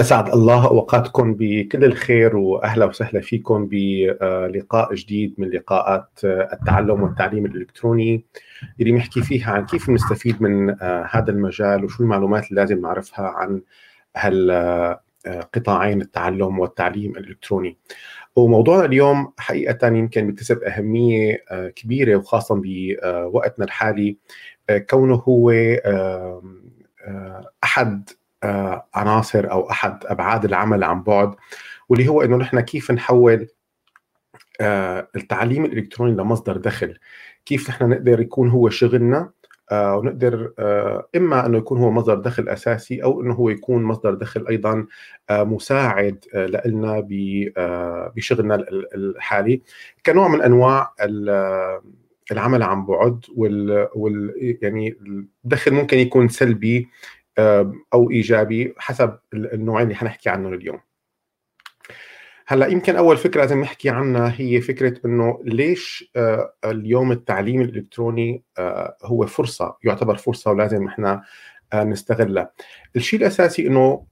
أسعد الله أوقاتكم بكل الخير وأهلا وسهلا فيكم بلقاء جديد من لقاءات التعلم والتعليم الإلكتروني اللي بنحكي فيها عن كيف نستفيد من هذا المجال وشو المعلومات اللي لازم نعرفها عن هالقطاعين التعلم والتعليم الإلكتروني. وموضوعنا اليوم حقيقة يمكن بيكتسب أهمية كبيرة وخاصة بوقتنا الحالي كونه هو آه، عناصر أو أحد أبعاد العمل عن بعد واللي هو إنه نحن كيف نحول آه، التعليم الإلكتروني لمصدر دخل. كيف نحن نقدر يكون هو شغلنا آه، ونقدر إما إنه يكون هو مصدر دخل أساسي أو إنه هو يكون مصدر دخل أيضا مساعد لنا بشغلنا الحالي. كنوع من أنواع العمل عن بعد وال يعني الدخل ممكن يكون سلبي أو إيجابي حسب النوعين اللي حنحكي عنهم اليوم. هلأ يمكن أول فكرة لازم نحكي عنها هي فكرة إنه ليش اليوم التعليم الإلكتروني هو فرصة يعتبر فرصة ولازم إحنا نستغلها. الشيء الأساسي إنه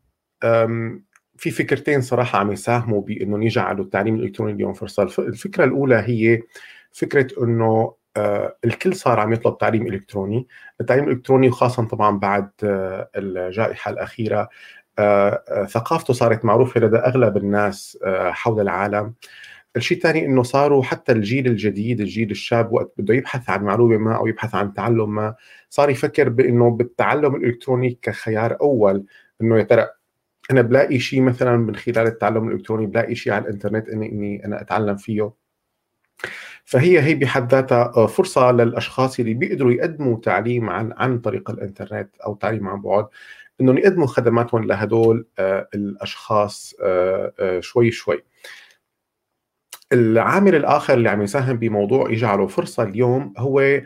في فكرتين صراحة عم يساهموا بإنه يجعلوا التعليم الإلكتروني اليوم فرصة. الفكرة الأولى هي فكرة إنه الكل صار عم يطلب تعليم إلكتروني، التعليم الإلكتروني وخاصه طبعا بعد آه، الجائحة الأخيرة آه، ثقافته صارت معروفة لدى أغلب الناس حول العالم. الشيء الثاني إنه صاروا حتى الجيل الجديد الجيل الشاب وقت بده يبحث عن معلومة ما أو يبحث عن تعلم ما صار يفكر بإنه بالتعلم الإلكتروني كخيار أول إنه يا ترى أنا بلاقي شيء مثلا من خلال التعلم الإلكتروني بلاقي شيء على الإنترنت اني إني أنا أتعلم فيه فهي هي بحد ذاتها آه، فرصة للأشخاص اللي بيقدروا يقدموا تعليم عن عن طريق الإنترنت أو تعليم عن بعد إنهم يقدموا خدماتهم لهدول آه، الأشخاص آه، شوي شوي. العامل الآخر اللي عم يساهم بموضوع يجعله فرصة اليوم هو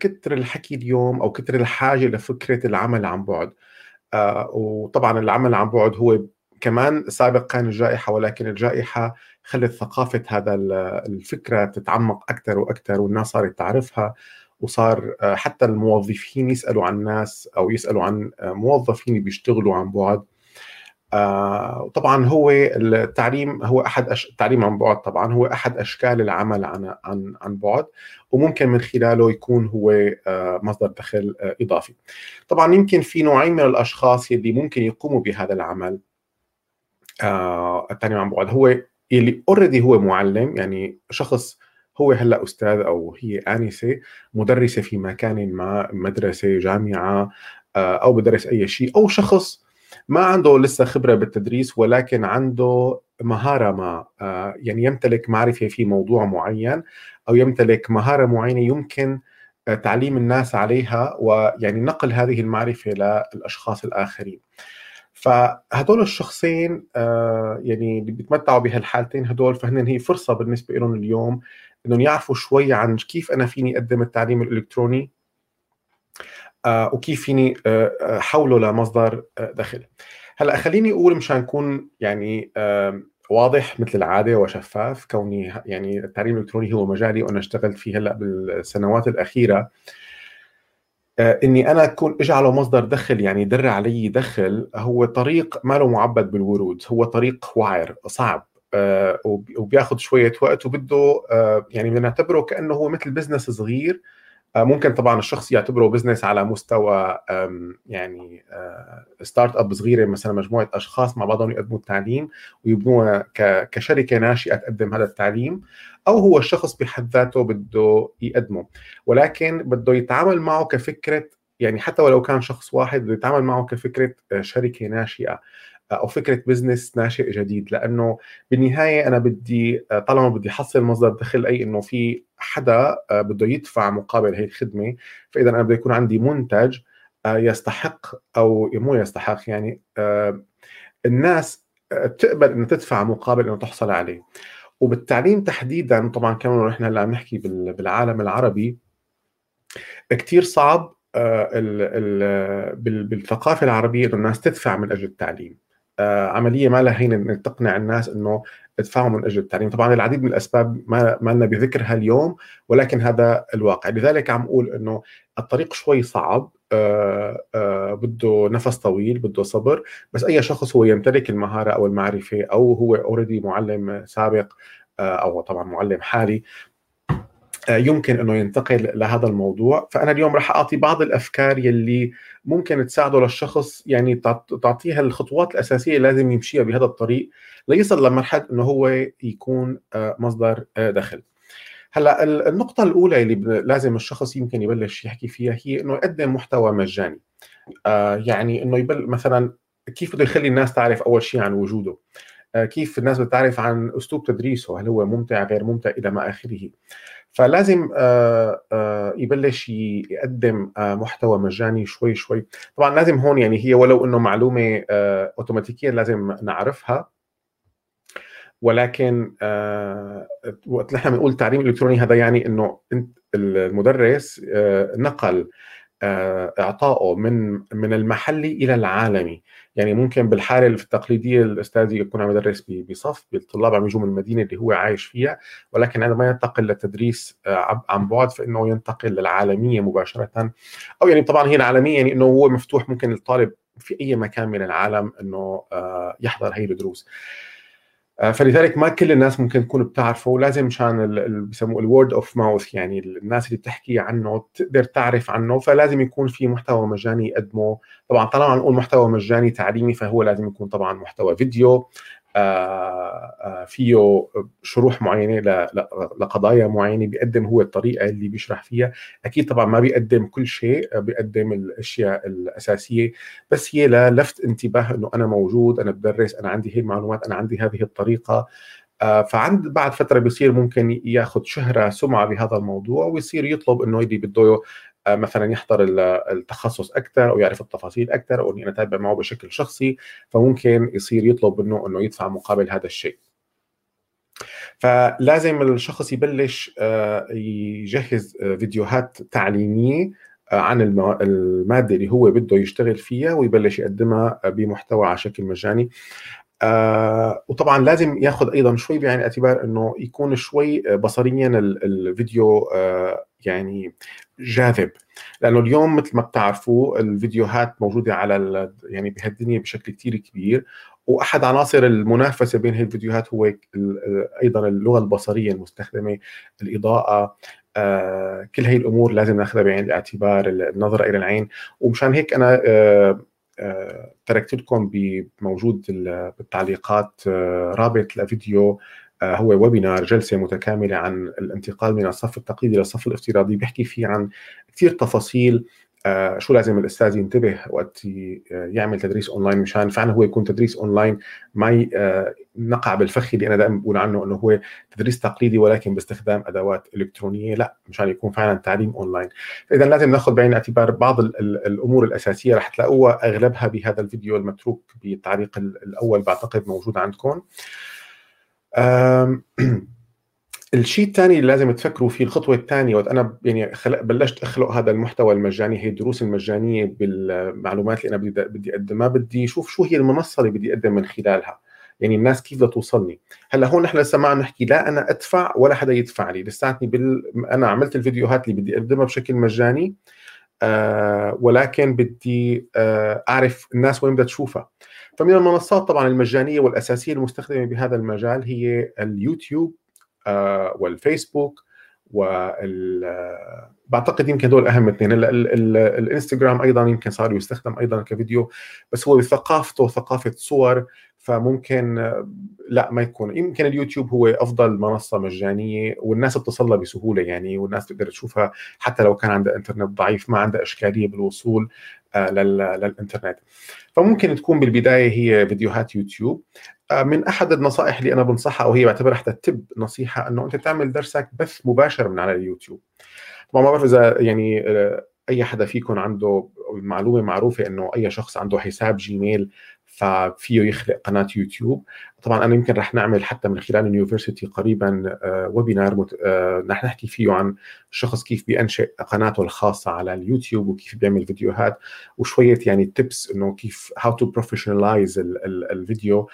كتر الحكي اليوم أو كتر الحاجة لفكرة العمل عن بعد. وطبعا العمل عن بعد هو كمان سابق كان الجائحة ولكن الجائحة خلت ثقافة هذا الفكرة تتعمق أكثر وأكثر والناس صارت تعرفها وصار آه، حتى الموظفين يسألوا عن ناس أو يسألوا عن آه، موظفين بيشتغلوا عن بعد طبعا هو التعليم هو أحد أش... التعليم عن بعد طبعا هو أحد أشكال العمل عن عن عن بعد وممكن من خلاله يكون هو آه، مصدر دخل إضافي. طبعا يمكن في نوعين من الأشخاص اللي ممكن يقوموا بهذا العمل التعليم عن بعد هو اللي اوريدي هو معلم يعني شخص هو هلأ أستاذ أو هي آنسة مدرسة في مكان ما مدرسة جامعة آه، أو بدرس أي شيء أو شخص ما عنده لسه خبرة بالتدريس ولكن عنده مهارة ما آه، يعني يمتلك معرفة في موضوع معين أو يمتلك مهارة معينة يمكن آه، تعليم الناس عليها ويعني نقل هذه المعرفة للأشخاص الآخرين. فهدول الشخصين آه، يعني اللي بيتمتعوا بهالحالتين هدول فهن هي فرصة بالنسبة لهم اليوم إنهم يعرفوا شوي عن كيف أنا فيني أقدم التعليم الإلكتروني آه، وكيف فيني آه، حوله لمصدر دخل. هلأ خليني أقول مشان نكون يعني واضح مثل العادة وشفاف كوني يعني التعليم الإلكتروني هو مجالي وأنا اشتغلت فيه هلأ بالسنوات الأخيرة. إني أنا أكون اجعله مصدر دخل يعني يدر علي دخل هو طريق ما له معبد بالورود هو طريق وعر صعب آه، وبياخذ شوية وقت وبده آه، يعني بدنا نعتبره كأنه هو مثل business صغير ممكن طبعا الشخص يعتبره business على مستوى يعني startup صغيرة مثلا مجموعة أشخاص مع بعضهم يقدموا التعليم ويبنوها كشركة ناشئة تقدم هذا التعليم أو هو الشخص بحد ذاته بده يقدمه. ولكن بده يتعامل معه كفكرة يعني حتى ولو كان شخص واحد بده يتعامل معه كفكرة آه، شركة ناشئة. آه، أو فكرة بزنس ناشئ جديد لأنه بالنهاية أنا بدي آه، طالما بدي احصل مصدر دخل أي إنه في حدا بده يدفع مقابل هي الخدمه فإذا أنا بده يكون عندي منتج يستحق أو مو يستحق يعني الناس تقبل إنه تدفع مقابل إنه تحصل عليه. وبالتعليم تحديدا طبعا كمان نحن هلأ عم نحكي بالعالم العربي كثير صعب آه، بالثقافة العربية إنه الناس تدفع من أجل التعليم. عملية ما لها هين انك تقنع الناس إنه ادفعوا من أجل التعليم، طبعا العديد من الأسباب ما لنا بذكرها اليوم ولكن هذا الواقع، لذلك عم أقول إنه الطريق شوي صعب آه آه بده نفس طويل بده صبر بس أي شخص هو يمتلك المهارة أو المعرفة أو هو اوريدي معلم سابق آه أو طبعا معلم حالي آه، يمكن إنه ينتقل لهذا الموضوع فأنا اليوم راح أعطي بعض الأفكار يلي ممكن تساعده للشخص يعني تعطيها الخطوات الأساسية لازم يمشيها بهذا الطريق ليصل لمرحلة إنه هو يكون آه، مصدر آه، دخل هلأ النقطة الأولى اللي لازم الشخص يمكن يبلش يحكي فيها هي إنه يقدم محتوى مجاني. آه يعني إنه يبل مثلا كيف بده يخلي الناس تعرف أول شيء عن وجوده. كيف الناس بتعرف عن أسلوب تدريسه، هل هو ممتع غير ممتع إلى ما آخره. فلازم آه آه يبلش يقدم آه محتوى مجاني شوي شوي. طبعا لازم هون يعني هي ولو إنه معلومة آه، أوتوماتيكيا لازم نعرفها ولكن وقت نحن بنقول التعليم الالكتروني هذا يعني إنه المدرس نقل إعطائه من من المحلي إلى العالمي يعني ممكن بالحالة التقليدية الأستاذ يكون عم يدرس بصف بالطلاب عم يجوا من المدينة اللي هو عايش فيها ولكن عندما ينتقل للتدريس آه، عن بعد فإنه ينتقل للعالمية مباشرة. أو يعني طبعا هي العالمية يعني إنه هو مفتوح ممكن الطالب في أي مكان من العالم إنه آه، يحضر هي الدروس. آه، فلذلك ما كل الناس ممكن تكون بتعرفه ولازم مشان بسموه الورد اوف ماوث يعني الناس اللي بتحكي عنه تقدر تعرف عنه فلازم يكون في محتوى مجاني يقدمه. طبعا طالما نقول محتوى مجاني تعليمي فهو لازم يكون طبعا محتوى فيديو. آه، آه، فيه شروح معينة لقضايا معينة بيقدم هو الطريقة اللي بيشرح فيها. أكيد طبعا ما بيقدم كل شيء بيقدم الأشياء الأساسية بس هي للفت انتباه إنه أنا موجود أنا بدرس أنا عندي هي المعلومات أنا عندي هذه الطريقة. آه، فعند بعد فترة بيصير ممكن ياخذ شهرة سمعة بهذا الموضوع ويصير يطلب إنه اللي بده آه، مثلا يحضر التخصص أكثر أو يعرف التفاصيل أكثر أو إني أنا أتابع معه بشكل شخصي فممكن يصير يطلب منه إنه يدفع مقابل هذا الشيء. فلازم الشخص يبلش آه، يجهز فيديوهات تعليمية عن المادة اللي هو بده يشتغل فيها ويبلش يقدمها بمحتوى على شكل مجاني آه وطبعا لازم ياخذ أيضا شوي بعين الاعتبار إنه يكون شوي بصريا الفيديو آه يعني جاذب. لأنه اليوم مثل ما بتعرفوا الفيديوهات موجودة على يعني بهالدنيا بشكل كثير كبير وأحد عناصر المنافسة بين هي الفيديوهات هو أيضا اللغة البصرية المستخدمة الإضاءة آه كل هي الأمور لازم ناخذها بعين الاعتبار النظرة إلى العين. ومشان هيك أنا آه آه، تركت لكم بموجود بالتعليقات رابط لفيديو هو webinar جلسة متكاملة عن الانتقال من الصف التقليدي للصف الافتراضي بيحكي فيه عن كثير تفاصيل آه، شو لازم الأستاذ ينتبه وقت يعمل تدريس اونلاين مشان فعلا هو يكون تدريس اونلاين ما آه، نقع بالفخ اللي أنا دائما بقول عنه إنه هو تدريس تقليدي ولكن باستخدام أدوات إلكترونية لا مشان يكون فعلا تعليم اونلاين فاذا لازم نأخذ بعين الاعتبار بعض الأمور الأساسية رح تلاقوها أغلبها بهذا الفيديو المتروك بالتعليق الأول بعتقد موجود عندكم. الشيء الثاني اللي لازم تفكروا فيه الخطوة الثانية وقت أنا يعني خلق بلشت أخلق هذا المحتوى المجاني هي الدروس المجانية بالمعلومات اللي أنا بدي بدي أقدمها. بدي أشوف شو هي المنصة اللي بدي أقدم من خلالها. يعني الناس كيف بدها توصلني. هلأ هون نحن لسه ما عم نحكي لا أنا أدفع ولا حدا يدفع لي. لساتني بال... أنا عملت الفيديوهات اللي بدي أقدمها بشكل مجاني آه ولكن بدي آه أعرف الناس وين بدها تشوفها. فمن المنصات طبعا المجانية والأساسية المستخدمة بهذا المجال هي اليوتيوب آه، والفيسبوك وال آه، بعتقد يمكن دول أهم اثنين. الإنستغرام أيضا يمكن صار يستخدم أيضا كفيديو بس هو بثقافته ثقافه صور فممكن آه، لا ما يكون. يمكن اليوتيوب هو أفضل منصة مجانية والناس بتصل بسهولة يعني والناس تقدر تشوفها حتى لو كان عندها إنترنت ضعيف ما عندها إشكالية بالوصول للإنترنت. فممكن تكون بالبداية هي فيديوهات يوتيوب. آه، من أحد النصائح اللي أنا بنصحها وهي بعتبرها حتى top نصيحة إنه أنت تعمل درسك بث مباشر من على اليوتيوب. طبعا ما بعرف إذا يعني آه، أي حدا فيكم عنده المعلومه معروفة إنه أي شخص عنده حساب جيميل ففيه يخلق قناة يوتيوب. طبعا أنا يمكن رح نعمل حتى من خلال ال university قريبا webinar رح آه، نحكي فيه عن الشخص كيف بينشئ قناته الخاصة على اليوتيوب وكيف بيعمل فيديوهات وشوية يعني tips إنه كيف how to professionalize الفيديو.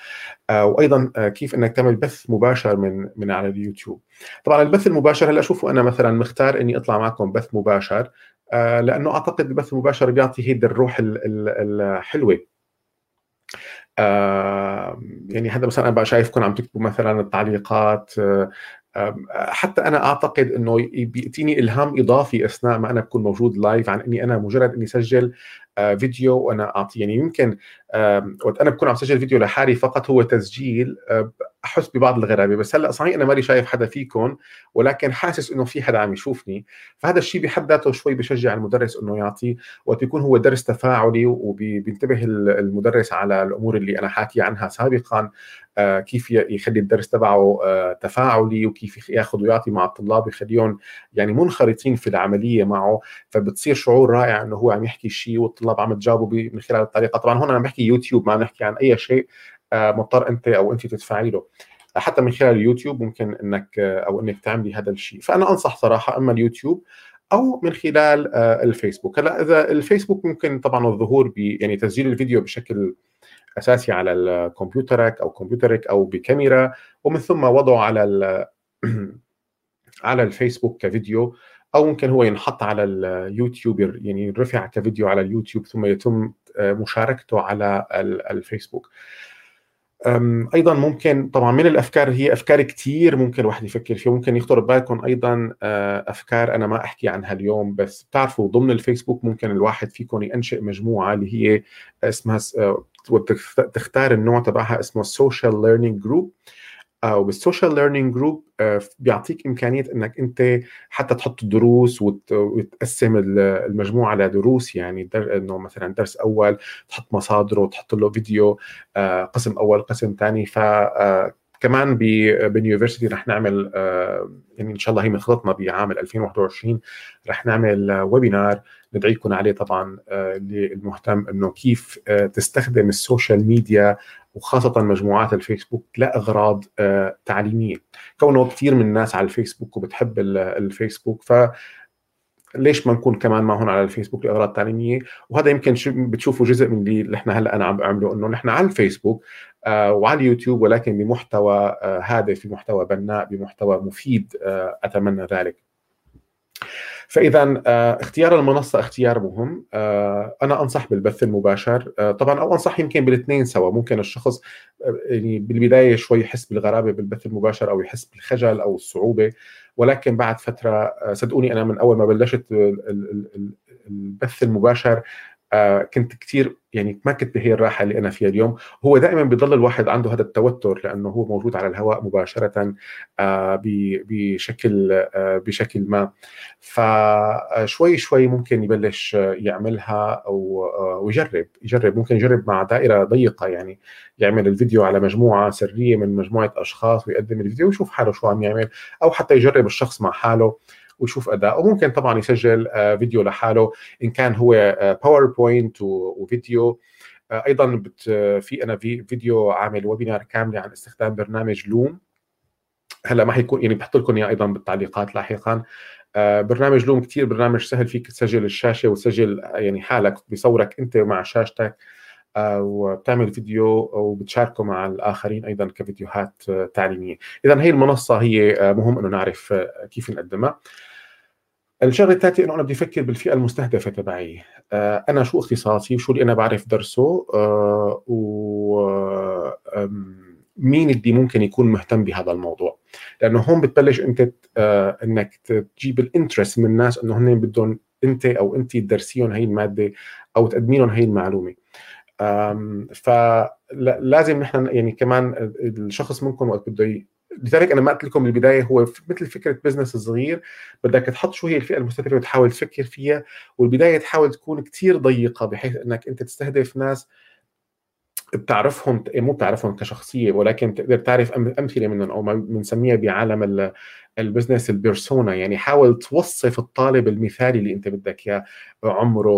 وأيضا آه، كيف إنك تعمل بث مباشر من من على اليوتيوب. طبعا البث المباشر هلأ شوفوا أنا مثلا مختار إني أطلع معكم بث مباشر آه، لأنه أعتقد البث المباشر بيعطي هيدي الروح الحلوة. يعني هذا مثلا أنا شايفكم عم تكتبوا مثلا التعليقات حتى أنا أعتقد إنه بيأتيني إلهام إضافي أثناء ما أنا بكون موجود لايف عن إني أنا مجرد إني اسجل آه، فيديو وأنا اعطي يعني يمكن وقت أنا بكون عم سجل فيديو لحالي فقط هو تسجيل آه، أحس ببعض الغرابة بس هلأ صحيح أنا مالي شايف حدا فيكم ولكن حاسس إنه في حدا عم يشوفني فهذا الشيء بحد ذاته شوي بشجع المدرس إنه يعطي وقت بيكون هو درس تفاعلي وبينتبه المدرس على الأمور اللي أنا حاكي عنها سابقا آه، كيف يخلي الدرس تبعه تفاعلي وكيف ياخذ ويعطي مع الطلاب يخليهم يعني منخرطين في العملية معه فبتصير شعور رائع إنه هو عم يحكي شيء الطلاب عم تجاوبوا من خلال الطريقة. طبعا هون عم بحكي يوتيوب ما عم نحكي عن أي شيء آه، مضطر أنت أو أنت تدفعي له حتى من خلال اليوتيوب ممكن إنك آه، أو إنك تعملي هذا الشيء. فأنا أنصح صراحة أما اليوتيوب أو من خلال آه، الفيسبوك. هلأ إذا الفيسبوك ممكن طبعا الظهور ب يعني تسجيل الفيديو بشكل أساسي على كمبيوترك أو كمبيوترك أو بكاميرا ومن ثم وضعه على على الفيسبوك كفيديو. أو ممكن هو ينحط على اليوتيوب يعني يرفع كفيديو على اليوتيوب ثم يتم آه، مشاركته على الفيسبوك. أيضا ممكن طبعا من الأفكار هي أفكار كثير ممكن الواحد يفكر فيها. ممكن يخطر ببالكم أيضا آه، أفكار أنا ما أحكي عنها اليوم بس بتعرفوا ضمن الفيسبوك ممكن الواحد فيكم ينشئ مجموعة اللي هي اسمها آه، تختار النوع تبعها اسمه social learning group أو بال social learning group بيعطيك إمكانية إنك أنت حتى تحط دروس وتقسم المجموعة لدروس يعني إنه مثلا درس أول تحط مصادره وتحط له فيديو آه، قسم أول قسم ثاني ف آه، كمان بال university رح نعمل آه، يعني إن شاء الله هي من خططنا بعام 2021 رح نعمل webinar ندعيكم عليه طبعا للمهتم إنه كيف تستخدم ال social media وخاصة مجموعات الفيسبوك لأغراض آه، تعليمية. كونه كثير من الناس على الفيسبوك وبتحب الفيسبوك ف ليش ما نكون كمان معهم على الفيسبوك لأغراض تعليمية؟ وهذا يمكن بتشوفوا جزء من اللي إحنا هلأ أنا عم بعمله إنه نحن على الفيسبوك آه وعلى اليوتيوب ولكن بمحتوى آه هادف بمحتوى بناء بمحتوى مفيد أتمنى ذلك. فاذا آه، اختيار المنصة اختيار مهم. آه، أنا أنصح بالبث المباشر. آه، طبعا أو أنصح يمكن بالاثنين سوا. ممكن الشخص يعني بالبداية شوي يحس بالغرابة بالبث المباشر أو يحس بالخجل أو الصعوبة. ولكن بعد فترة صدقوني أنا من أول ما بلشت البث المباشر آه كنت كثير يعني ما كنت بهي الراحة اللي أنا فيها اليوم. هو دائما بيضل الواحد عنده هذا التوتر لأنه هو موجود على الهواء مباشرة آه بشكل آه بشكل ما. فشوي شوي ممكن يبلش يعملها ويجرب يجرب. ممكن يجرب مع دائرة ضيقة يعني يعمل الفيديو على مجموعة سرية من مجموعة أشخاص ويقدم الفيديو ويشوف حاله شو عم يعمل أو حتى يجرب الشخص مع حاله. ويشوف أداء وممكن طبعا يسجل آه، فيديو لحاله إن كان هو باوربوينت آه، وفيديو. آه، أيضا في أنا في فيديو عامل ويبينار كامله عن استخدام برنامج لوم هلأ ما حيكون يعني بحط لكم إياه أيضا بالتعليقات لاحقا. برنامج لوم كثير برنامج سهل فيك تسجل الشاشة وتسجل يعني حالك بيصورك أنت مع شاشتك. وبتعمل فيديو وبتشاركه مع الآخرين أيضا كفيديوهات تعليمية. اذا هي المنصة هي مهم إنه نعرف كيف نقدمها. الشغلة الثالثة إنه أنا بدي أفكر بالفئة المستهدفة تبعي. آه، أنا شو اختصاصي؟ وشو اللي أنا بعرف درسه؟ آه، و مين اللي ممكن يكون مهتم بهذا الموضوع؟ لأنه هون بتبلش أنت آه، إنك تجيب ال interest من الناس إنه هن بدهم أنت أو انت تدرسيهم هي المادة أو تقدمي لهم هي المعلومه فلازم نحن يعني كمان الشخص منكم وقت بده لذلك أنا ما قلت لكم بالبدايه هو مثل فكرة business صغير بدك تحط شو هي الفئة المستهدفة وتحاول تفكر فيها والبداية تحاول تكون كثير ضيقة بحيث إنك أنت تستهدف ناس بتعرفهم مو بتعرفهم كشخصية ولكن تقدر تعرف أمثلة منهم أو ما بنسميها بعالم ال business ال persona يعني حاول توصف الطالب المثالي اللي أنت بدك إياه عمره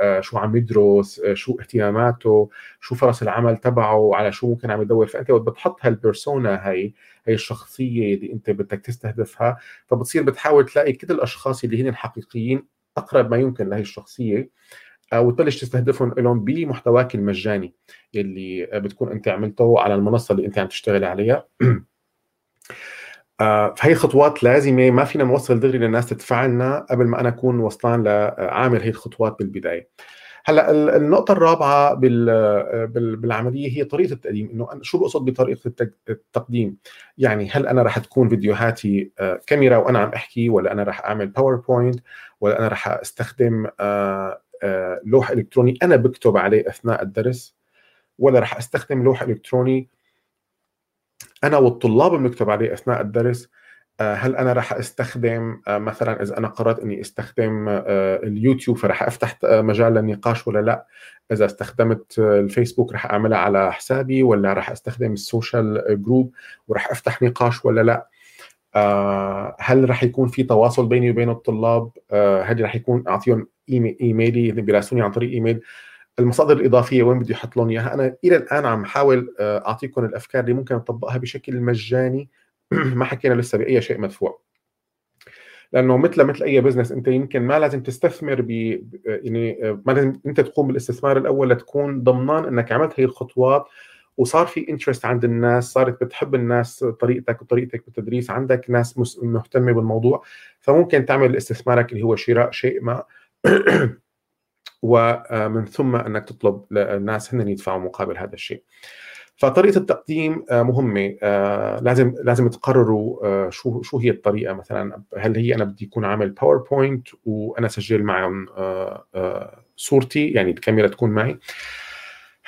آه، شو عم يدرس آه، شو اهتماماته شو فرص العمل تبعه على شو ممكن عم يدور. فأنت وقت بتحط هال persona هي هي الشخصية اللي أنت بدك تستهدفها فبتصير بتحاول تلاقي كل الأشخاص اللي هن الحقيقيين أقرب ما يمكن لهي الشخصية. وتبلش تستهدفهم لهم بمحتواك المجاني اللي بتكون أنت عملته على المنصة اللي أنت عم تشتغل عليها آه، فهي خطوات لازمة ما فينا نوصل دغري للناس تدفع لنا قبل ما أنا أكون وصلان لعامل هي الخطوات بالبداية هلأ النقطة الرابعة بالعملية هي طريقة التقديم، إنه شو بقصد بطريقة التقديم؟ يعني هل أنا رح تكون فيديوهاتي آه، كاميرا وأنا عم أحكي ولا أنا رح أعمل باوربوينت ولا أنا رح أستخدم آه، لوح إلكتروني. أنا بكتب عليه أثناء الدرس ولا رح أستخدم لوح إلكتروني. أنا والطلاب بنكتب عليه أثناء الدرس. آه، هل أنا راح أستخدم آه، مثلا إذا أنا قررت إني أستخدم آه، اليوتيوب فراح أفتح مجال للنقاش ولا لا؟ إذا استخدمت الفيسبوك راح أعملها على حسابي ولا راح أستخدم ال social group وراح أفتح نقاش ولا لا؟ هل راح يكون في تواصل بيني وبين الطلاب؟ هل راح يكون أعطيهم إيميلي؟ بيراسلوني عن طريق إيميل. المصادر الإضافية وين بدي أحط لهم إياها؟ أنا إلى الآن عم حاول آه، أعطيكم الأفكار اللي ممكن أطبقها بشكل مجاني. ما حكينا لسه بأي شيء مدفوع. لأنه مثل مثل أي business أنت يمكن ما لازم تستثمر ب يعني آه، ما لازم أنت تقوم بالاستثمار الأول لتكون ضمنان إنك عملت هي الخطوات. وصار في interest عند الناس صارت بتحب الناس طريقتك وطريقتك بالتدريس عندك ناس مهتمة بالموضوع فممكن تعمل استثمارك اللي هو شراء شيء ما ومن ثم أنك تطلب الناس هن يدفعوا مقابل هذا الشيء. فطريقة التقديم آه، مهمة آه، لازم لازم تقرروا آه، شو شو هي الطريقة مثلا هل هي أنا بدي يكون عامل PowerPoint وأنا سجل معهم صورتي يعني الكاميرا تكون معي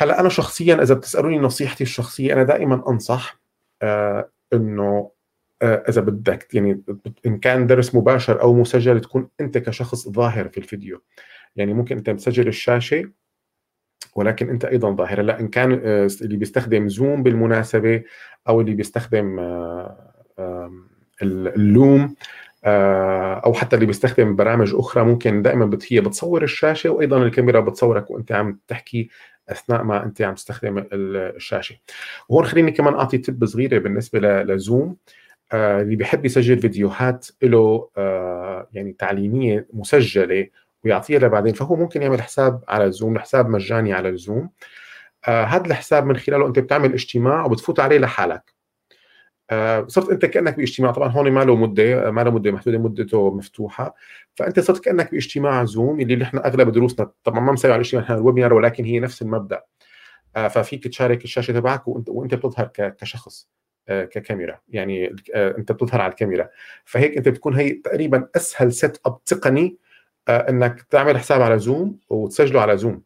هلا أنا شخصيا إذا بتسألوني نصيحتي الشخصية أنا دائما أنصح إنه إذا بدك يعني إن كان درس مباشر أو مسجل تكون أنت كشخص ظاهر في الفيديو. يعني ممكن أنت مسجل الشاشة ولكن أنت أيضا ظاهر. لا إن كان آه، اللي بيستخدم زوم بالمناسبة أو اللي بيستخدم آه، اللوم آه، أو حتى اللي بيستخدم برامج أخرى ممكن دائما هي بتصور الشاشة وأيضا الكاميرا بتصورك وأنت عم تحكي أثناء ما أنت عم تستخدم الشاشة. وهون خليني كمان أعطي تب صغيرة بالنسبة لزوم. اللي بيحب يسجل فيديوهات له يعني تعليمية مسجلة ويعطيها لبعدين فهو ممكن يعمل حساب على الزوم حساب مجاني على الزوم. آه هذا الحساب من خلاله أنت بتعمل اجتماع وبتفوت عليه لحالك. آه صرت أنت كأنك باجتماع. طبعا هون ما له مدة ما له مدة محدودة مدته مفتوحة. فأنت صرت كأنك باجتماع زوم اللي نحن أغلب دروسنا طبعا ما مسوي على الاجتماع نحن ال webinar ولكن هي نفس المبدأ. آه ففيك تشارك الشاشة تبعك وأنت وأنت بتظهر كشخص آه، ككاميرا. يعني آه، أنت بتظهر على الكاميرا. فهيك أنت بتكون هي تقريبا أسهل setup تقني آه، إنك تعمل حساب على زوم وتسجله على زوم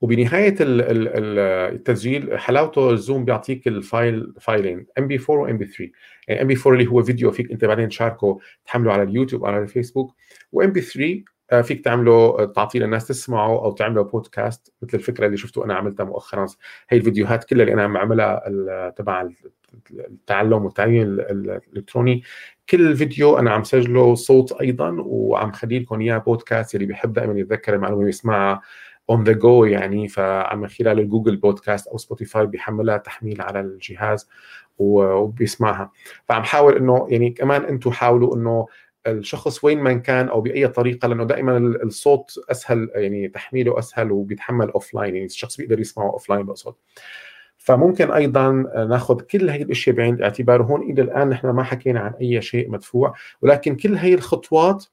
وبنهاية التسجيل حلاوته الزوم بيعطيك ال file فايلين MP4 و MP3 يعني MP4 اللي هو فيديو فيك أنت بعدين تشاركه تحمله على اليوتيوب أو على الفيسبوك. و MP3 فيك تعمله تعطيه للناس تسمعه أو تعمله بودكاست مثل الفكرة اللي شفتوا أنا عملتها مؤخرا. هي الفيديوهات كلها اللي أنا عم اعملها تبع التعلم والتعليم الإلكتروني. كل فيديو أنا عم سجله صوت أيضا وعم خلي لكم إياه بودكاست اللي بيحب دائما يتذكر المعلومة ويسمعها. on the go يعني فعم من خلال ال Google Podcast أو Spotify بيحملها تحميل على الجهاز وبيسمعها. فعم حاول إنه يعني كمان أنتم حاولوا إنه الشخص وين ما كان أو بأي طريقة لأنه دائما الصوت أسهل يعني تحميله أسهل وبيتحمل offline يعني الشخص بيقدر يسمعه offline بقصد. فممكن أيضا ناخذ كل هي الأشياء بعين الاعتبار وهون إلى الآن نحن ما حكينا عن أي شيء مدفوع ولكن كل هي الخطوات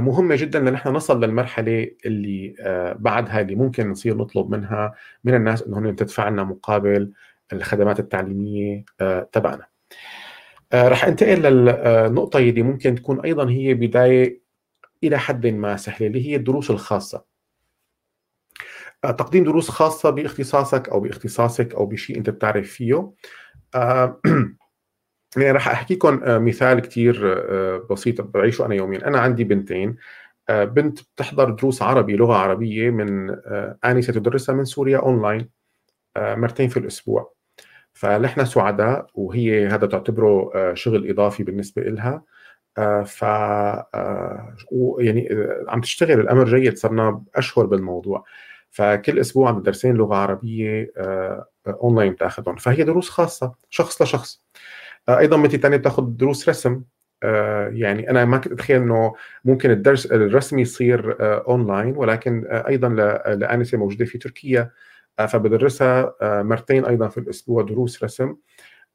مهمة جدا لنحن نصل للمرحلة اللي آه، بعدها اللي ممكن نصير نطلب منها من الناس انهم تدفع لنا مقابل الخدمات التعليمية آه، تبعنا. رح انتقل للنقطة اللي ممكن تكون أيضا هي بداية إلى حد ما سهلة اللي هي الدروس الخاصة. تقديم دروس خاصة بإختصاصك أو بإختصاصك أو بشيء أنت بتعرف فيه آه، يعني راح أحكي لكم آه، مثال كتير آه، بسيط بعيشه أنا يوميا. أنا عندي بنتين بنت بتحضر دروس عربي لغة عربية من انسه تدرسها من سوريا اونلاين مرتين في الأسبوع. فنحن سعداء وهي هذا تعتبره شغل إضافي بالنسبة لها ف يعني عم تشتغل الأمر جيد صرنا أشهر بالموضوع. فكل أسبوع عم درسين لغة عربية اونلاين بتاخذهم فهي دروس خاصة شخص لشخص. أيضا بنتي ثانية بتاخذ دروس رسم. يعني أنا ما كنت أتخيل إنه ممكن الدرس الرسم يصير اونلاين ولكن أيضا لأنسة موجودة في تركيا. فبدرسها مرتين أيضا في الأسبوع دروس رسم.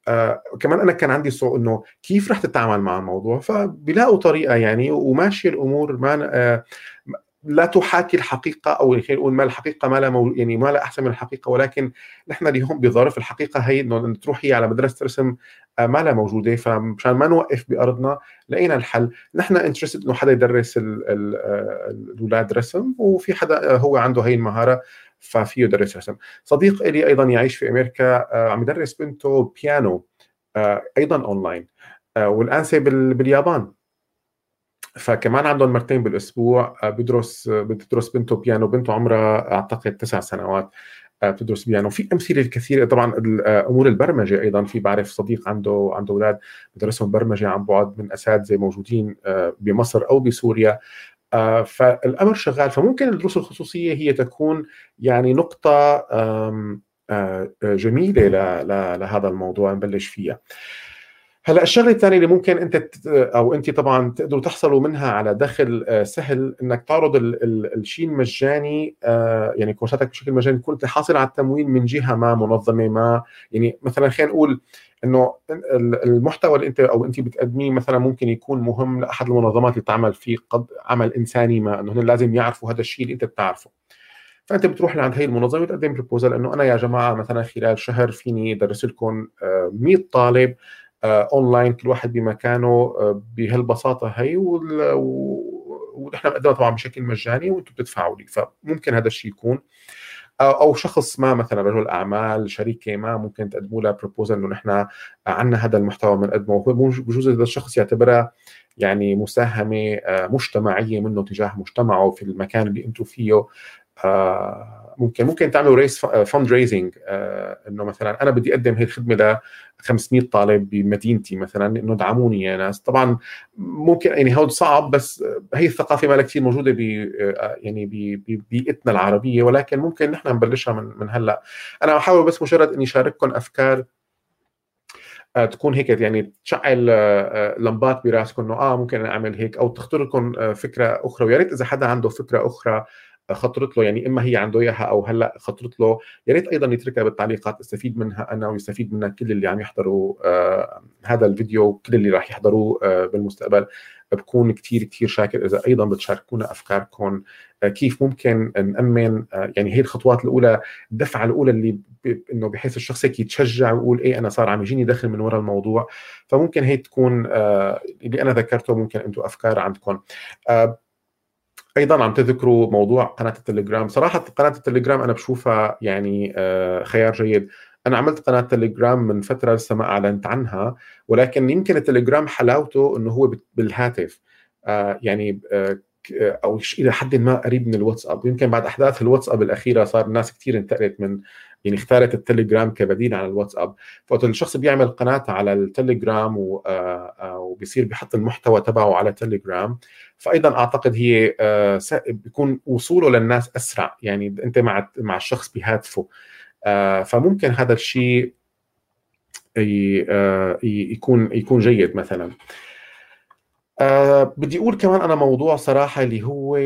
آه كمان أنا كان عندي صعوبة إنه كيف رح تتعامل مع الموضوع؟ فبيلاقوا طريقة يعني وماشية الأمور. ما آه لا تحاكي الحقيقة أو خلينا نقول ما الحقيقة ما لا مو يعني ما لا أحسن من الحقيقة. ولكن نحن اليوم بظرف الحقيقة هي إنه تروحي على مدرسة رسم آه ما لا موجودة. فمشان ما نوقف بأرضنا لقينا الحل. نحن interested إنه حدا يدرس الأولاد رسم وفي حدا هو عنده هي المهارة ففيه يدرس رسم. صديق لي أيضا يعيش في أمريكا آه، عم يدرس بنته بيانو آه، أيضا اونلاين آه، والانسه باليابان. فكمان عندهم مرتين بالأسبوع بدرس بتدرس بنته بيانو بنته عمرها أعتقد تسع سنوات. بتدرس بيانو في أمثلة كثيرة. طبعا أمور البرمجة أيضا. في بعرف صديق عنده عنده أولاد بدرسهم برمجة عن بعد من أساتذة موجودين بمصر أو بسوريا. آه، فالأمر شغال. فممكن الدروس الخصوصية هي تكون يعني نقطة آه، جميلة لهذا الموضوع نبلش فيها. هلا الشغلة الثانية اللي ممكن أنت أو أنت طبعا تقدروا تحصلوا منها على دخل آه، سهل إنك تعرض الشيء المجاني يعني كورساتك بشكل مجاني تكون حاصل على التمويل من جهة ما منظمة ما. يعني مثلا خلينا نقول إنه المحتوى اللي أنت أو أنت بتقدميه مثلا ممكن يكون مهم لأحد المنظمات اللي تعمل فيه قد عمل إنساني ما إنه لازم يعرفوا هذا الشيء اللي أنت بتعرفه. فأنت بتروح لعند هي المنظمة بتقدم proposal إنه أنا يا جماعة مثلا خلال شهر فيني ادرس لكم 100 آه، طالب اونلاين آه، كل واحد بمكانه آه، بهالبساطة هي ونحن بنقدمها طبعا بشكل مجاني وأنتم بتدفعوا لي. فممكن هذا الشيء يكون. أو شخص ما مثلا رجل أعمال شركه ما ممكن تقدموا لها proposal إنه نحن عندنا هذا المحتوى بنقدمه بجوز هذا الشخص يعتبرها يعني مساهمة آه، مجتمعية منه تجاه مجتمعه في المكان اللي أنتم فيه. آه، ممكن ممكن تعملوا raise fundraising إنه مثلا أنا بدي أقدم هي الخدمه ل 500 طالب بمدينتي مثلا إنه ادعموني يا ناس. طبعا ممكن يعني هود صعب بس هي الثقافة ما كثير موجودة ب آه، يعني ببيئتنا العربية ولكن ممكن نحن نبلشها من من هلأ. أنا بحاول بس مجرد إني شارككم أفكار آه، تكون هيك يعني تشعل آه، لمبات براسكم إنه آه ممكن أعمل هيك أو تخطر لكم فكرة أخرى ويا ريت إذا حدا عنده فكرة أخرى خطرت له يعني إما هي عنده إياها أو هلأ خطرت له. يا ريت أيضا يتركها بالتعليقات استفيد منها أنا ويستفيد منها كل اللي عم يحضروا آه هذا الفيديو كل اللي راح يحضروه آه بالمستقبل. بكون كثير كثير شاكر إذا أيضا بتشاركونا أفكاركم آه كيف ممكن نأمن يعني هي الخطوات الأولى الدفعة الأولى اللي إنه بحيث الشخص هيك يتشجع ويقول إيه أنا صار عم يجيني دخل من وراء الموضوع. فممكن هي تكون اللي أنا ذكرته ممكن أنتم أفكار عندكم. أيضا عم تذكروا موضوع قناة التليجرام. صراحة قناة التليجرام أنا بشوفها يعني آه، خيار جيد. أنا عملت قناة تليجرام من فترة لسه ما أعلنت عنها ولكن يمكن التليجرام حلاوته إنه هو بالهاتف. آه، يعني آه، أو إلى حد ما قريب من الواتساب. يمكن بعد أحداث الواتساب الأخيرة صار الناس كثير انتقلت من يعني اختارت التليجرام كبديل عن الواتساب. فوقت الشخص بيعمل قناة على التليجرام وبيصير بيحط المحتوى تبعه على تليجرام. فايضا أعتقد هي آه، بيكون وصوله للناس أسرع. يعني أنت مع مع الشخص بهاتفه. آه، فممكن هذا الشيء آه، يكون يكون جيد مثلا. بدي أقول كمان أنا موضوع صراحة اللي هو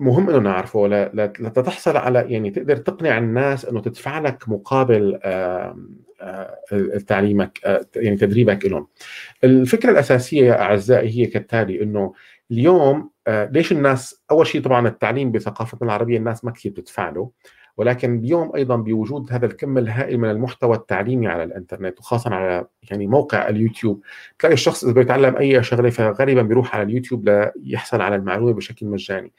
مهم إنه نعرفه لتحصل على يعني تقدر تقنع الناس إنه تدفع لك مقابل تعليمك يعني تدريبك لهم. الفكرة الأساسية يا أعزائي هي كالتالي إنه اليوم ليش الناس أول شيء طبعا التعليم بثقافتنا العربية الناس ما كثير بتدفع له ولكن اليوم أيضا بوجود هذا الكم الهائل من المحتوى التعليمي على الإنترنت وخاصه على يعني موقع اليوتيوب. تلاقي الشخص إذا بيتعلم أي شغلة فغالبا بيروح على اليوتيوب ليحصل على المعلومة بشكل مجاني.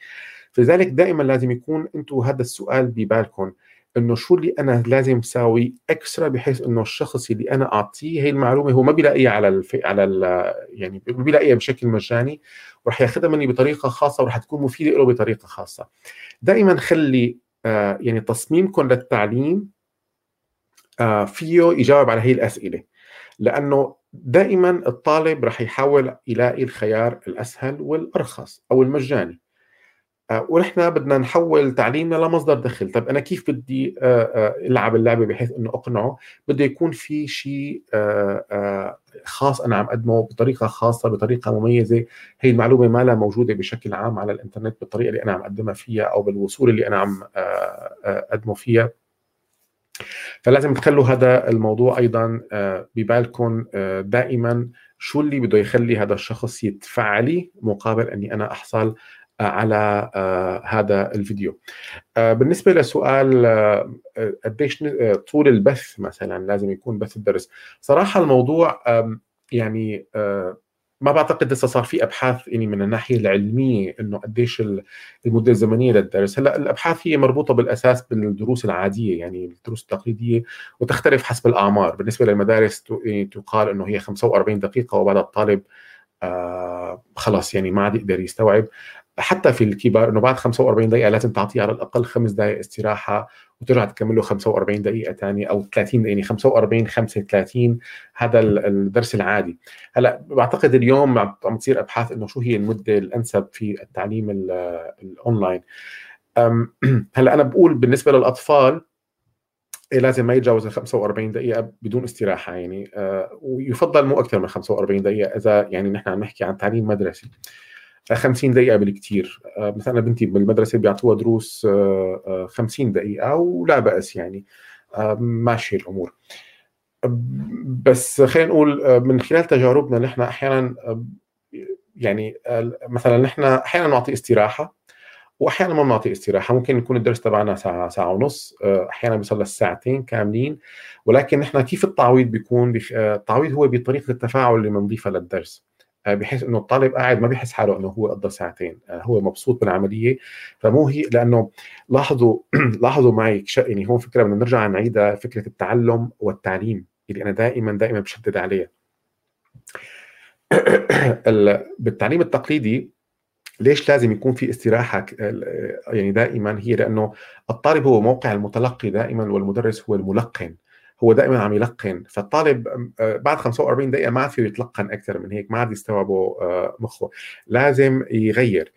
فلذلك دائما لازم يكون أنتم هذا السؤال ببالكم إنه شو اللي أنا لازم أساوي إكسترا بحيث إنه الشخص اللي أنا أعطيه هي المعلومة هو ما بيلاقيها على الف... على ال... يعني بيلاقيها بشكل مجاني وراح ياخذها مني بطريقة خاصة وراح تكون مفيدة له بطريقة خاصة. دائما خلي يعني تصميمكم للتعليم آه فيه يجاوب على هي الأسئلة. لأنه دائما الطالب راح يحاول يلاقي الخيار الأسهل والأرخص أو المجاني. آه، ونحن بدنا نحول تعليمنا لمصدر دخل. طب أنا كيف بدي آه، آه، ألعب اللعبة بحيث إنه أقنعه؟ بده يكون في شيء خاص أنا عم اقدمه بطريقة خاصة بطريقة مميزة. هي المعلومة ما لها موجودة بشكل عام على الإنترنت بالطريقة اللي أنا عم اقدمها فيها أو بالوصول اللي أنا عم أقدمه فيها. فلازم تخلوا هذا الموضوع أيضا ببالكم دائما شو اللي بده يخلي هذا الشخص يدفع لي مقابل إني أنا أحصل على آه، هذا الفيديو. آه، بالنسبة لسؤال آه، قديش طول البث مثلا لازم يكون بث الدرس. صراحة الموضوع يعني ما بعتقد لسه صار في أبحاث يعني من الناحية العلمية إنه قديش المدة الزمنية للدرس، هلأ الأبحاث هي مربوطة بالأساس بالدروس العادية يعني الدروس التقليدية وتختلف حسب الأعمار، بالنسبة للمدارس يعني تقال إنه هي 45 دقيقة وبعد الطالب آه خلاص يعني ما عاد يقدر يستوعب. حتى في الكبار إنه بعد 45 دقيقة لازم تعطيه على الأقل خمس دقائق استراحة وترجع تكمل له 45 دقيقة ثانية أو 30 يعني 45 35 هذا الدرس العادي. هلأ بعتقد اليوم عم تصير أبحاث إنه شو هي المدة الأنسب في التعليم الاونلاين هلأ أنا بقول بالنسبة للأطفال إيه لازم ما يتجاوز ال 45 دقيقة بدون استراحة يعني آه ويفضل مو أكثر من 45 دقيقة إذا يعني نحن عم نحكي عن تعليم مدرسي. 50 دقيقة بالكثير آه، مثلا بنتي بالمدرسة بيعطوها دروس 50 آه، آه، دقيقة ولا بأس يعني. ماشي الأمور. بس خلينا نقول من خلال تجاربنا نحن أحيانا يعني مثلا نحن أحيانا نعطي استراحة واحيانا ما بنعطي استراحة. ممكن يكون الدرس تبعنا ساعة ساعة ونص أحيانا بيصل لساعتين كاملين. ولكن نحن كيف التعويض بيكون؟ التعويض هو بطريقة التفاعل اللي بنضيفها للدرس. بحيث إنه الطالب قاعد ما بيحس حاله إنه هو قضى ساعتين. آه، هو مبسوط بالعملية. فمو هي لأنه لاحظوا لاحظوا معي يعني هون فكرة بدنا نرجع نعيدها فكرة التعلم والتعليم اللي أنا دائما دائما بشدد عليها بالتعليم التقليدي ليش لازم يكون في استراحة يعني دائما هي؟ لأنه الطالب هو موقع المتلقي دائما والمدرس هو الملقن. هو دائما عم يلقن. فالطالب آه، بعد 45 دقيقة ما عاد فيه يتلقن أكثر من هيك ما عاد يستوعبه آه، مخه. لازم يغير.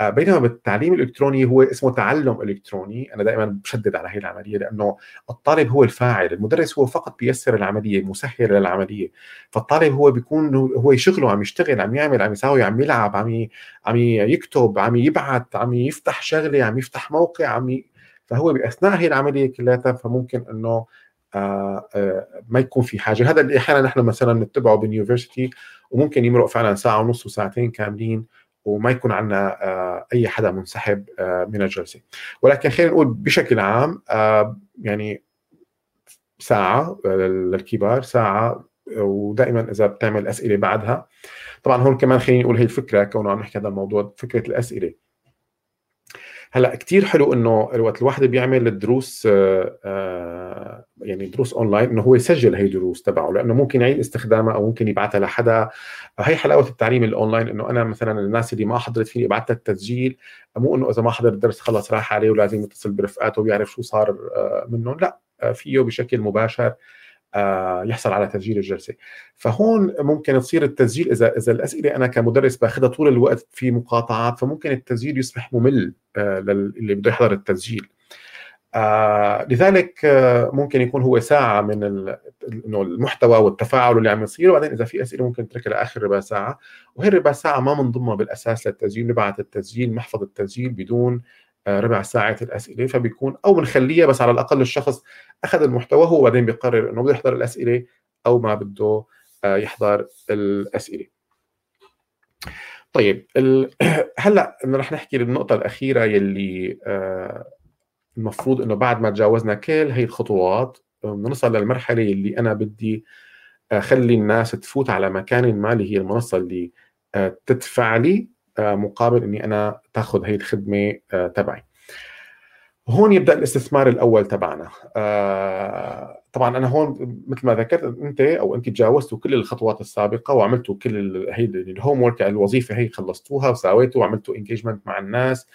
آه، بينما بالتعليم الإلكتروني هو اسمه تعلم إلكتروني. أنا دائما بشدد على هي العملية لأنه الطالب هو الفاعل. المدرس هو فقط بيسر العملية مسهل للعمليه فالطالب هو بيكون هو شغله عم يشتغل عم يعمل عم يساوي عم يلعب عم عم يكتب عم يبعث عم يفتح شغلة عم يفتح موقع عم ي... فهو بأثناء هي العملية كلها فممكن إنه ما يكون في حاجة. هذا اللي أحيانا نحن مثلا نتبعه باليونيفرستي وممكن يمرق فعلا ساعة ونص وساعتين كاملين وما يكون عندنا آه، أي حدا منسحب من الجلسة. ولكن خلينا نقول بشكل عام يعني ساعة للكبار ساعة ودائما إذا بتعمل أسئلة بعدها. طبعا هون كمان خليني نقول هي الفكرة كونه عم نحكي هذا الموضوع فكرة الأسئلة. هلأ كثير حلو إنه وقت الواحد بيعمل الدروس آه، آه، يعني دروس أونلاين إنه هو يسجل هي الدروس تبعه لأنه ممكن يعيد استخدامها أو ممكن يبعثها لحدا. هي حلاوة التعليم الأونلاين إنه أنا مثلا الناس اللي ما حضرت فيني ابعث التسجيل مو إنه إذا ما حضر الدرس خلص راح عليه ولازم يتصل برفقاته ويعرف شو صار آه، منهم لأ فيه بشكل مباشر. يحصل على تسجيل الجلسة. فهون ممكن تصير التسجيل إذا إذا الأسئلة أنا كمدرس باخذها طول الوقت في مقاطعات فممكن التسجيل يصبح ممل آه، للي بده يحضر التسجيل. آه لذلك آه ممكن يكون هو ساعة من إنه المحتوى والتفاعل اللي عم يصير. وبعدين إذا في أسئلة ممكن نتركها لآخر ربع ساعة. وهي الربع ساعة ما بنضمها بالأساس للتسجيل. نبعث التسجيل نحفظ التسجيل بدون آه، ربع ساعة الأسئلة فبيكون أو بنخليها بس على الأقل الشخص أخذ المحتوى هو بعدين بيقرر إنه بده يحضر الأسئلة أو ما بده آه، يحضر الأسئلة طيب. هلأ رح نحكي بالنقطة الأخيرة يلي آه، المفروض إنه بعد ما تجاوزنا كل هي الخطوات بنوصل للمرحلة اللي أنا بدي أخلي الناس تفوت على مكان ما اللي هي المنصة اللي تدفع لي مقابل إني أنا تاخذ هي الخدمة تبعي. هون يبدأ الاستثمار الأول تبعنا. آه طبعا أنا هون مثل ما ذكرت أنت أو أنت تجاوزتوا كل الخطوات السابقة وعملتوا كل هي ال homework الوظيفة هي خلصتوها وسويتوا وعملتوا engagement مع الناس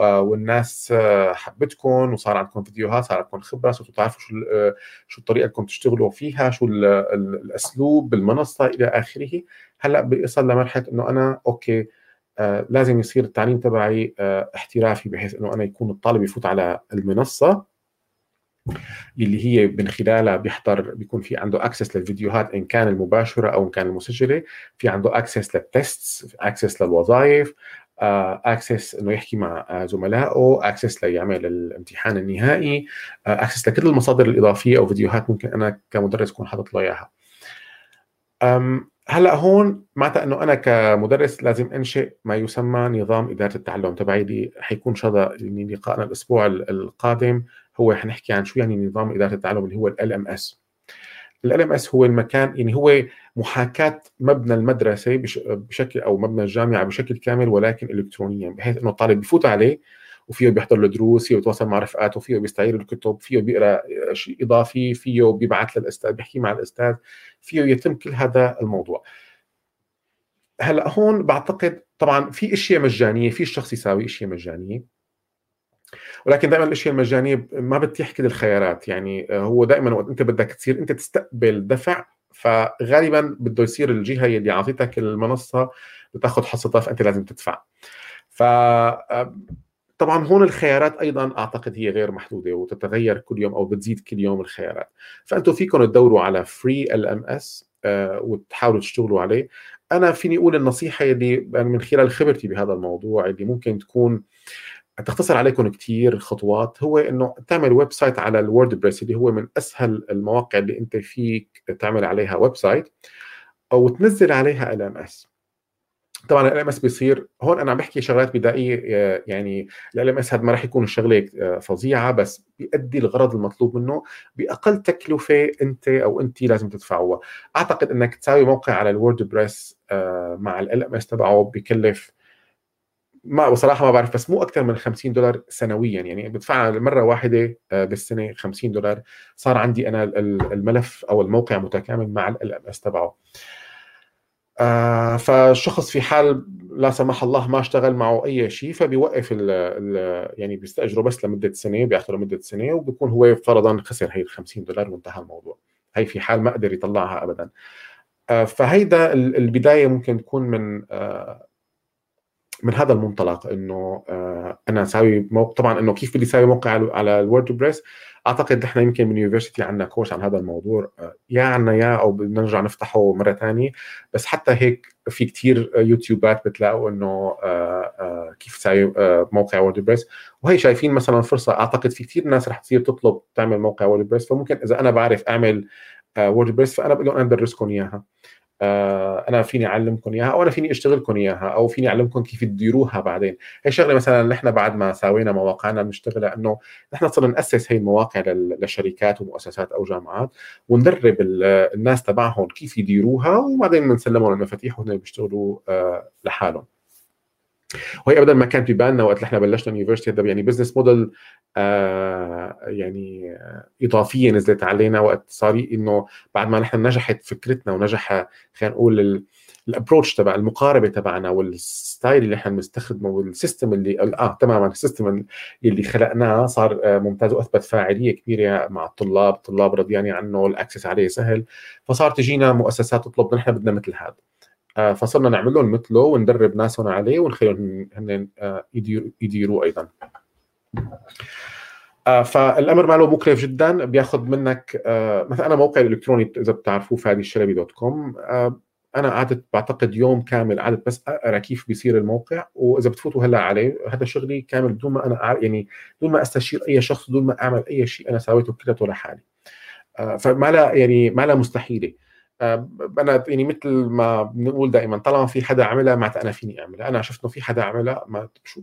آه والناس آه حبتكم وصار عندكم فيديوهات صار عندكم خبرة صرتوا تعرفوا شو آه، شو الطريقة اللي تشتغلوا فيها شو الأسلوب بالمنصة إلى آخره. هلأ بيصل لمرحلة إنه أنا okay آه، لازم يصير التعليم تبعي آه، احترافي بحيث إنه أنا يكون الطالب يفوت على المنصة اللي هي من خلالها بيحضر بيكون في عنده access للفيديوهات إن كان المباشرة أو إن كان المسجلة. في عنده access لل tests access للوظائف access إنه يحكي مع زملائه access ليعمل الامتحان النهائي access لكل المصادر الإضافية أو فيديوهات ممكن أنا كمدرس اكون حاطط له إياها. هلأ هون معناتها إنه أنا كمدرس لازم أنشئ ما يسمى نظام إدارة التعلم تبعي اللي حيكون هذا يعني لقائنا الأسبوع القادم. هو حنحكي عن شو يعني نظام إدارة التعلم اللي هو LMS ال LMS هو المكان يعني هو محاكاة مبنى المدرسة بشكل أو مبنى الجامعة بشكل كامل ولكن الكترونيا بحيث إنه الطالب بفوت عليه وفيه بيحضر له دروس فيه بيتواصل مع رفقاته فيه بيستعير الكتب فيه بيقرأ شيء إضافي فيه بيبعث للأستاذ بيحكي مع الأستاذ فيه يتم كل هذا الموضوع. هلأ هون بعتقد طبعا في إشياء مجانية في الشخص يساوي إشياء مجانية ولكن دائما الإشياء المجانية ما بتتيح كل الخيارات يعني هو دائما وقت أنت بدك تصير أنت تستقبل دفع فغالبا بده يصير الجهة اللي اعطيتك المنصة بتاخذ حصتها فانت لازم تدفع. ف طبعا هون الخيارات أيضا أعتقد هي غير محدودة وتتغير كل يوم أو بتزيد كل يوم الخيارات. فانتم فيكم تدوروا على free LMS وتحاولوا تشتغلوا عليه. أنا فيني أقول النصيحة اللي يعني من خلال خبرتي بهذا الموضوع اللي ممكن تكون تختصر عليكم كثير خطوات هو إنه تعمل website على ال WordPress اللي هو من أسهل المواقع اللي أنت فيك تعمل عليها website أو تنزل عليها LMS طبعا ال LMS بيصير هون أنا عم بحكي شغلات بدائية آه، يعني ال LMS هذا ما راح يكون الشغله آه، فظيعة بس بيؤدي الغرض المطلوب منه بأقل تكلفة أنت أو أنت لازم تدفعوها. أعتقد إنك تساوي موقع على ال WordPress آه، مع ال LMS تبعه بكلف ما بصراحة ما بعرف بس مو أكثر من 50 دولار سنويا. يعني بدفعها مره واحدة بالسنة 50 دولار. صار عندي أنا الملف أو الموقع متكامل مع ال ام اس تبعه. فالشخص في حال لا سمح الله ما اشتغل معه أي شيء فبيوقف ال ال يعني بيستأجره بس لمدة سنة بياخذه لمدة سنة وبيكون هو فرضا خسر هي ال 50 دولار وانتهى الموضوع. هي في حال ما قدر يطلعها ابدا. آه فهيدا البداية ممكن تكون من آه من هذا المنطلق إنه آه أنا أسوي موقع طبعا إنه كيف بدي أسوي موقع على ال WordPress؟ أعتقد نحن يمكن من University عندنا course عن هذا الموضوع آه، يا عنا يا أو بدنا نرجع نفتحه مرة ثانية بس حتى هيك في كثير يوتيوبات بتلاقوا إنه آه، آه، كيف تسوي موقع WordPress وهي شايفين مثلا فرصة أعتقد في كثير ناس رح تصير تطلب تعمل موقع WordPress فممكن إذا أنا بعرف أعمل WordPress فأنا بقول لهم أنا بدرسكم إياها. آه، أنا فيني اعلمكم إياها أو أنا فيني اشتغلكم إياها أو فيني اعلمكم كيف تديروها بعدين. هي شغلة مثلا نحن بعد ما سوينا مواقعنا بنشتغلها إنه نحن صرنا نأسس هي المواقع لشركات ومؤسسات أو جامعات وندرب الناس تبعهم كيف يديروها وبعدين بنسلمهم المفاتيح وهن بيشتغلوا آه، لحالهم. وهي ابدا ما كانت ببالنا وقت إحنا بلشنا University هذا يعني business model آه يعني اضافيه نزلت علينا وقت صار إنه بعد ما نحن نجحت فكرتنا ونجح خلينا نقول ال approach تبع المقاربة تبعنا وال style اللي إحنا بنستخدمه وال system اللي آه تماما ال system اللي خلقناه صار آه ممتاز وأثبت فاعلية كبيرة مع الطلاب، الطلاب رضيانين عنه ال access عليه سهل. فصار تجينا مؤسسات تطلب نحن بدنا مثل هذا. آه، فصرنا نعمل لهم مثله وندرب ناسهم عليه ونخليهم هن آه، يديروا أيضا. آه، فالأمر ماله مكلف جدا. بياخذ منك مثلا أنا موقعي الالكتروني إذا بتعرفوه فادي الشلبي dot com. أنا قعدت بعتقد يوم كامل قعدت بس اقرا كيف بيصير الموقع. وإذا بتفوتوا هلأ عليه هذا شغلي كامل بدون ما أنا يعني بدون ما أستشير أي شخص بدون ما أعمل أي شيء أنا سويته كلته لحالي فما لا يعني ما لا مستحيلة. آه، أنا يعني مثل ما بنقول دائما طالما في حدا عملها معناتها أنا فيني أعملها. أنا شفت إنه في حدا عملها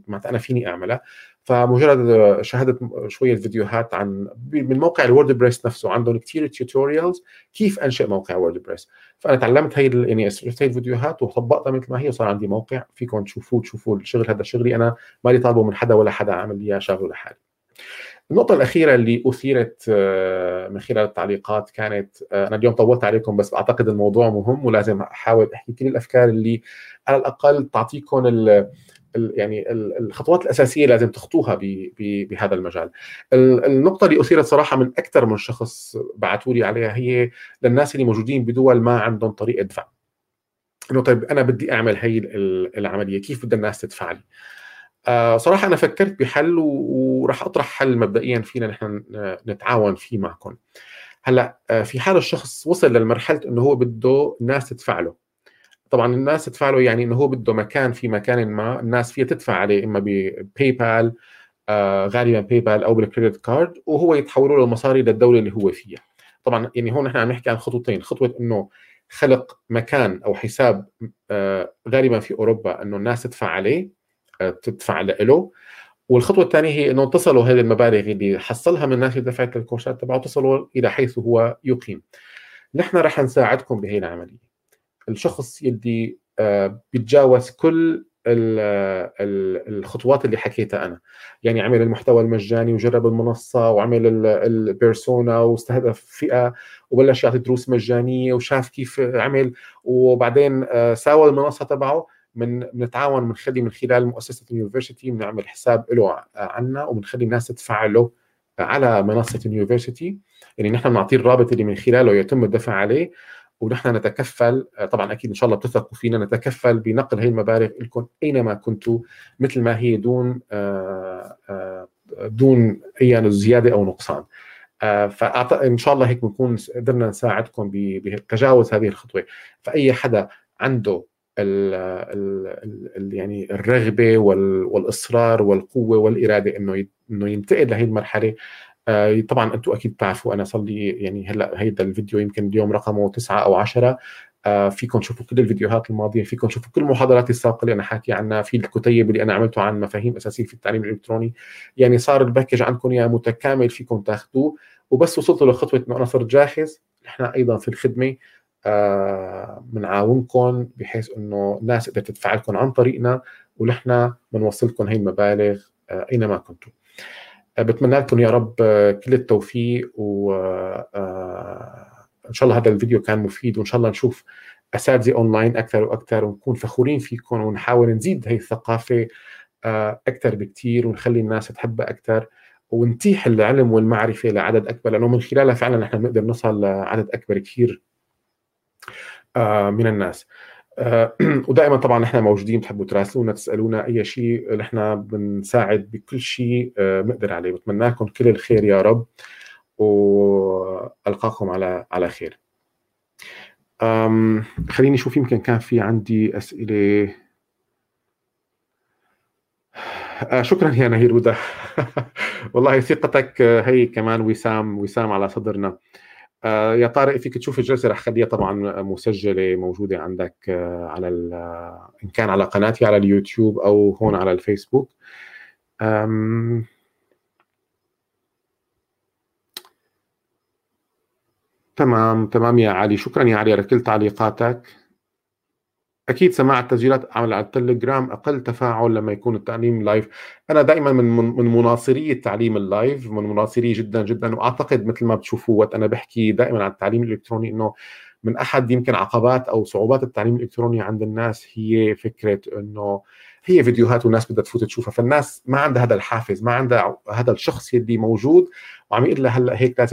معناتها أنا فيني أعملها. فمجرد شاهدت شوية فيديوهات عن من موقع ال WordPress نفسه عندهم كثير tutorials كيف أنشئ موقع WordPress فأنا تعلمت هي يعني شفت هي الفيديوهات وطبقتها مثل ما هي وصار عندي موقع. فيكم تشوفوه تشوفوا الشغل هذا شغلي أنا مالي طالبه من حدا ولا حدا عامل لي إياه شغله لحالي النقطة الأخيرة اللي أثيرت آه، من خلال التعليقات كانت آه، أنا اليوم طولت عليكم بس أعتقد الموضوع مهم ولازم أحاول أحكي كل الأفكار اللي على الأقل تعطيكم ال يعني الخطوات الأساسية لازم تخطوها بهذا المجال. النقطة اللي أثيرت صراحة من أكثر من شخص بعثوا لي عليها هي للناس اللي موجودين بدول ما عندهم طريقه دفع. انه طيب أنا بدي أعمل هي العملية كيف بدها الناس تدفع لي؟ آه صراحة أنا فكرت بحل وراح أطرح حل مبدئيا فينا نحن نتعاون فيه معكم. هلأ آه في حال الشخص وصل للمرحلة إنه هو بده الناس تدفع له. طبعا الناس تدفع له يعني إنه هو بده مكان في مكان ما الناس فيها تدفع عليه إما ب PayPal آه غالبا PayPal أو بال credit card وهو يتحولوا له المصاري للدولة اللي هو فيها. طبعا يعني هون نحن عم نحكي عن خطوتين. خطوة إنه خلق مكان أو حساب غالبا في أوروبا إنه الناس تدفع عليه. تدفع له والخطوة الثانية هي إنه تصلوا هذه المبالغ اللي حصلها من الناس اللي دفعت الكورسات تبعه تصلوا إلى حيث هو يقيم. نحن رح نساعدكم بهي العملية. الشخص يلي آه، بيتجاوز كل الخطوات اللي حكيتها أنا. يعني عمل المحتوى المجاني وجرب المنصة وعمل البيرسونا واستهدف فئة وبلش يعطي دروس مجانية وشاف كيف عمل. وبعدين آه، ساوى المنصة تبعه. من بنتعاون بنخلي من خلال مؤسسة اليونيفرسيتي بنعمل حساب له عنا وبنخلي الناس تدفع له على منصة اليونيفرسيتي. يعني نحن بنعطيه الرابط اللي من خلاله يتم الدفع عليه ونحن نتكفل. طبعا أكيد إن شاء الله بتثقوا فينا نتكفل بنقل هي المبالغ لكم أينما كنتوا مثل ما هي دون آه، آه، دون أي زيادة أو نقصان. آه، فان شاء الله هيك بنكون قدرنا نساعدكم بتجاوز هذه الخطوة. فأي حدا عنده ال ال ال يعني الرغبة والإصرار والقوة والإرادة إنه إنه ينتقل لهي المرحلة. آه، طبعا أنتم أكيد بتعرفوا أنا صار لي يعني هلأ هيدا الفيديو يمكن اليوم رقمه تسعة أو عشرة. آه، فيكم تشوفوا كل الفيديوهات الماضية فيكم تشوفوا كل المحاضرات السابقة اللي أنا حاكي عنها في الكتيب اللي أنا عملته عن مفاهيم أساسية في التعليم الإلكتروني. يعني صار الباكج عندكم يا متكامل فيكم تاخذوه وبس وصلتوا لخطوة إنه أنا صرت جاهز. نحن أيضا في الخدمة. بنعاونكم آه بحيث إنه الناس تقدر تدفع لكم عن طريقنا ونحن بنوصلكم هي المبالغ آه اينما كنتم بتمنى لكم يا رب كل التوفيق و آه، إن شاء الله هذا الفيديو كان مفيد وإن شاء الله نشوف أساتذة أونلاين أكثر وأكثر ونكون فخورين فيكم ونحاول نزيد هي الثقافة آه، أكثر بكثير ونخلي الناس تحبها أكثر ونتيح العلم والمعرفة لعدد أكبر لأنه من خلالها فعلا نحن بنقدر نوصل لعدد أكبر كثير آه، من الناس. آه، ودائما طبعا نحن موجودين بتحبوا تراسلونا تسألونا أي شيء نحن بنساعد بكل شيء آه، بنقدر عليه. بتمنى لكم كل الخير يا رب وألقاكم على على خير. خليني أشوف يمكن كان في عندي أسئلة. آه شكرا يا نهير هدى والله ثقتك هي كمان وسام وسام على صدرنا. آه، يا طارق فيك تشوف الجلسة رح خليها طبعا مسجلة موجودة عندك آه، على إن كان على قناتي على اليوتيوب أو هون على الفيسبوك. تمام تمام يا علي. شكرا يا علي على كل تعليقاتك. أكيد سماع التسجيلات على التليجرام أقل تفاعل لما يكون التعليم live أنا دائما من من مناصري التعليم ال live من مناصريه جدا جدا وأعتقد مثل ما بتشوفوا وقت أنا بحكي دائما عن التعليم الإلكتروني إنه من أحد يمكن عقبات أو صعوبات التعليم الإلكتروني عند الناس هي فكرة إنه هي فيديوهات والناس بدها تفوت تشوفها. فالناس ما عندها هذا الحافز ما عندها هذا الشخص يلي موجود وعم يقول لها هلأ هيك لازم